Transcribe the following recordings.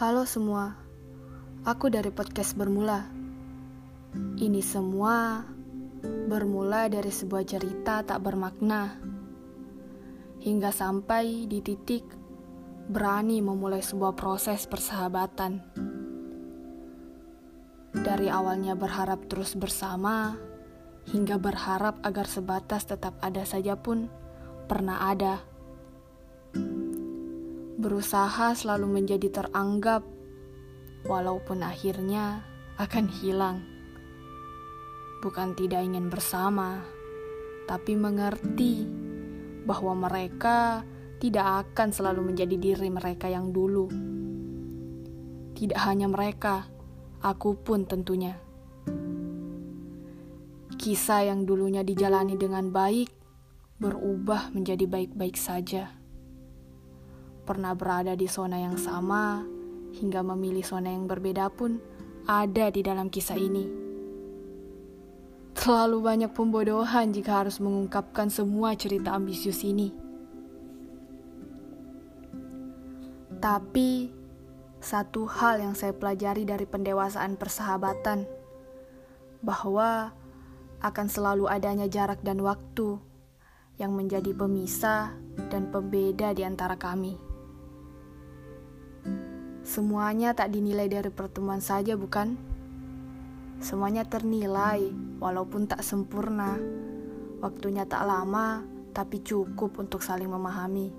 Halo semua, aku dari podcast Bermula. Ini semua bermula dari sebuah cerita tak bermakna, hingga sampai di titik berani memulai sebuah proses persahabatan. Dari awalnya berharap terus bersama, hingga berharap agar sebatas tetap ada saja pun pernah ada berusaha selalu menjadi teranggap, walaupun akhirnya akan hilang. Bukan tidak ingin bersama, tapi mengerti bahwa mereka tidak akan selalu menjadi diri mereka yang dulu. Tidak hanya mereka, aku pun tentunya. Kisah yang dulunya dijalani dengan baik berubah menjadi baik-baik saja pernah berada di zona yang sama hingga memilih zona yang berbeda pun ada di dalam kisah ini. Terlalu banyak pembodohan jika harus mengungkapkan semua cerita ambisius ini. Tapi, satu hal yang saya pelajari dari pendewasaan persahabatan, bahwa akan selalu adanya jarak dan waktu yang menjadi pemisah dan pembeda di antara kami. Semuanya tak dinilai dari pertemuan saja, bukan? Semuanya ternilai, walaupun tak sempurna. Waktunya tak lama, tapi cukup untuk saling memahami.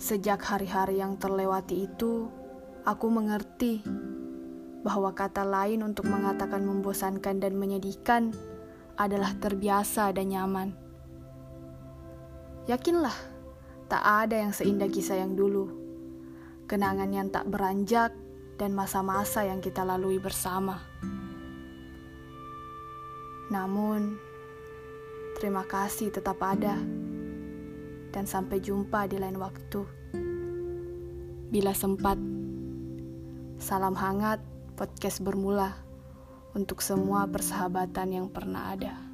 Sejak hari-hari yang terlewati itu, aku mengerti bahwa kata lain untuk mengatakan membosankan dan menyedihkan adalah terbiasa dan nyaman. Yakinlah, tak ada yang seindah kisah yang dulu kenangan yang tak beranjak, dan masa-masa yang kita lalui bersama. Namun, terima kasih tetap ada, dan sampai jumpa di lain waktu. Bila sempat, salam hangat podcast bermula untuk semua persahabatan yang pernah ada.